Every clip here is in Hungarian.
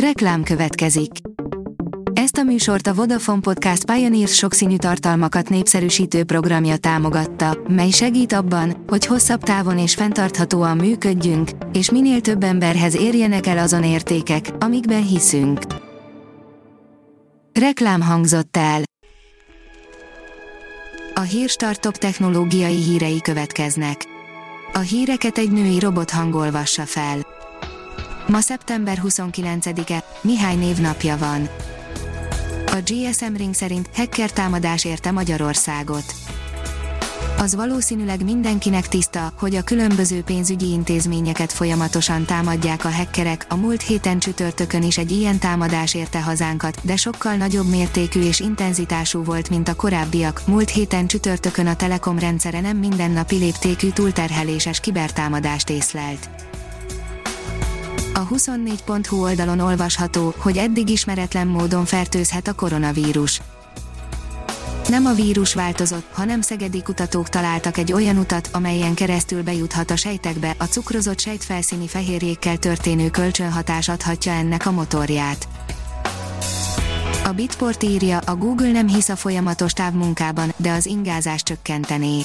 Reklám következik. Ezt a műsort a Vodafone Podcast Pioneers sokszínű tartalmakat népszerűsítő programja támogatta, mely segít abban, hogy hosszabb távon és fenntarthatóan működjünk, és minél több emberhez érjenek el azon értékek, amikben hiszünk. Reklám hangzott el. A hírstartok technológiai hírei következnek. A híreket egy női robot hangolvassa fel. Ma szeptember 29-e, Mihály névnapja van. A GSM Ring szerint hacker támadás érte Magyarországot. Az valószínűleg mindenkinek tiszta, hogy a különböző pénzügyi intézményeket folyamatosan támadják a hackerek, a múlt héten csütörtökön is egy ilyen támadás érte hazánkat, de sokkal nagyobb mértékű és intenzitású volt, mint a korábbiak. Múlt héten csütörtökön a Telekom rendszere nem mindennapi léptékű túlterheléses kibertámadást észlelt. A 24.hu oldalon olvasható, hogy eddig ismeretlen módon fertőzhet a koronavírus. Nem a vírus változott, hanem szegedi kutatók találtak egy olyan utat, amelyen keresztül bejuthat a sejtekbe, a cukrozott sejtfelszíni fehérjékkel történő kölcsönhatás adhatja ennek a motorját. A Bitport írja, a Google nem hisz a folyamatos távmunkában, de az ingázás csökkentené.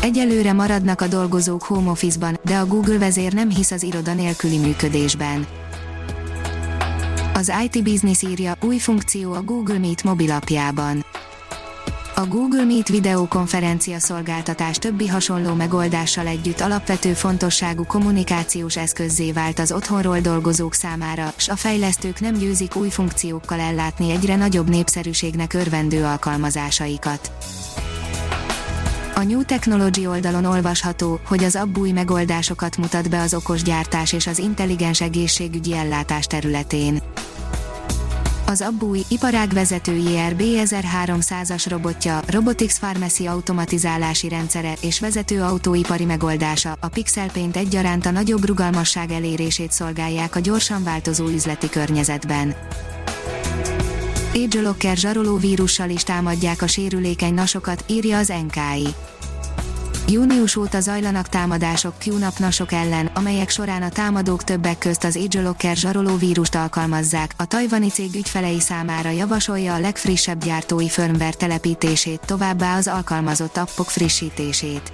Egyelőre maradnak a dolgozók home office-ban, de a Google vezér nem hisz az iroda nélküli működésben. Az IT Business írja, új funkció a Google Meet mobilapjában. A Google Meet videokonferencia szolgáltatás többi hasonló megoldással együtt alapvető fontosságú kommunikációs eszközzé vált az otthonról dolgozók számára, s a fejlesztők nem győzik új funkciókkal ellátni egyre nagyobb népszerűségnek örvendő alkalmazásaikat. A New Technology oldalon olvasható, hogy az abb új megoldásokat mutat be az okos gyártás és az intelligens egészségügyi ellátás területén. Az Abbúj iparágvezető IRB 1300-as robotja, Robotics Pharmacy automatizálási rendszere és vezető autóipari megoldása, a Pixel Paint egyaránt a nagyobb rugalmasság elérését szolgálják a gyorsan változó üzleti környezetben. AgeLocker zsaroló vírussal is támadják a sérülékeny nasokat, írja az NKI. Június óta zajlanak támadások QNAP nasok ellen, amelyek során a támadók többek közt az AgeLocker zsaroló vírust alkalmazzák, a tajvani cég ügyfelei számára javasolja a legfrissebb gyártói firmware telepítését, továbbá az alkalmazott appok frissítését.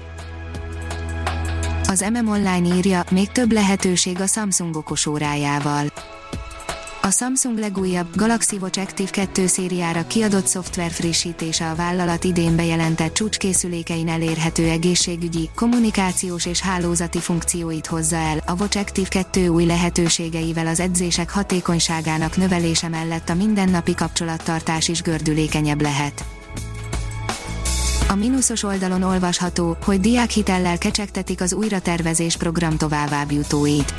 Az MM Online írja, még több lehetőség a Samsung okos órájával a Samsung legújabb Galaxy Watch Active 2 szériára kiadott szoftver frissítése a vállalat idén bejelentett csúcskészülékein elérhető egészségügyi, kommunikációs és hálózati funkcióit hozza el. A Watch Active 2 új lehetőségeivel az edzések hatékonyságának növelése mellett a mindennapi kapcsolattartás is gördülékenyebb lehet. A mínuszos oldalon olvasható, hogy diákhitellel kecsegtetik az újratervezés program továbbjutóit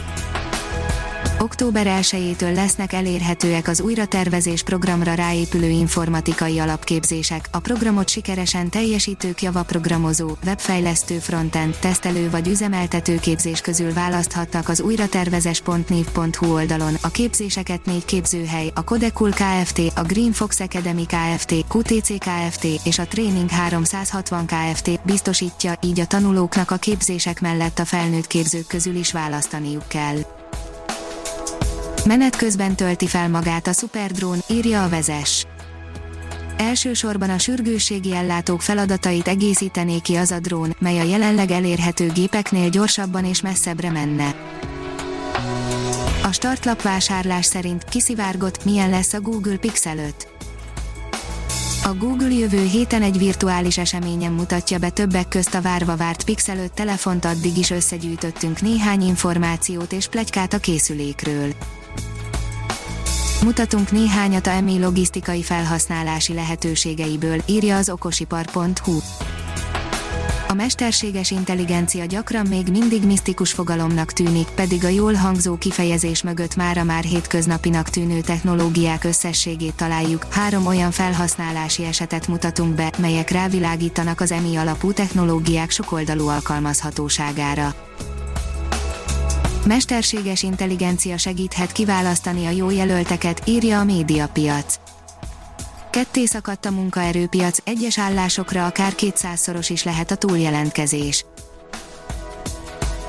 október 1-től lesznek elérhetőek az újratervezés programra ráépülő informatikai alapképzések, a programot sikeresen teljesítők java programozó, webfejlesztő frontend, tesztelő vagy üzemeltető képzés közül választhattak az újratervezes.niv.hu oldalon, a képzéseket négy képzőhely, a Codecul Kft., a Green Fox Academy Kft., QTC Kft. és a Training 360 Kft. biztosítja, így a tanulóknak a képzések mellett a felnőtt képzők közül is választaniuk kell. Menet közben tölti fel magát a Superdrón, írja a vezes. Elsősorban a sürgősségi ellátók feladatait egészítené ki az a drón, mely a jelenleg elérhető gépeknél gyorsabban és messzebbre menne. A startlap vásárlás szerint kiszivárgott, milyen lesz a Google Pixel 5. A Google jövő héten egy virtuális eseményen mutatja be többek közt a várva várt Pixel 5 telefont addig is összegyűjtöttünk néhány információt és plegykát a készülékről. Mutatunk néhányat a EMI logisztikai felhasználási lehetőségeiből, írja az okosipar.hu. A mesterséges intelligencia gyakran még mindig misztikus fogalomnak tűnik, pedig a jól hangzó kifejezés mögött mára már hétköznapinak tűnő technológiák összességét találjuk. Három olyan felhasználási esetet mutatunk be, melyek rávilágítanak az EMI alapú technológiák sokoldalú alkalmazhatóságára. Mesterséges intelligencia segíthet kiválasztani a jó jelölteket, írja a médiapiac. Ketté szakadt a munkaerőpiac, egyes állásokra akár kétszázszoros is lehet a túljelentkezés.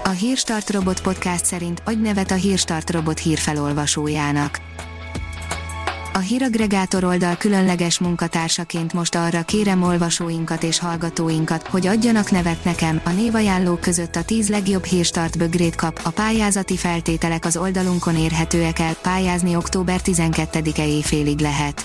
A Hírstart Robot Podcast szerint adj nevet a Hírstart Robot hírfelolvasójának. A híragregátor oldal különleges munkatársaként most arra kérem olvasóinkat és hallgatóinkat, hogy adjanak nevet nekem, a névajánlók között a 10 legjobb hírstart bögrét kap, a pályázati feltételek az oldalunkon érhetőek el, pályázni október 12-e éjfélig lehet.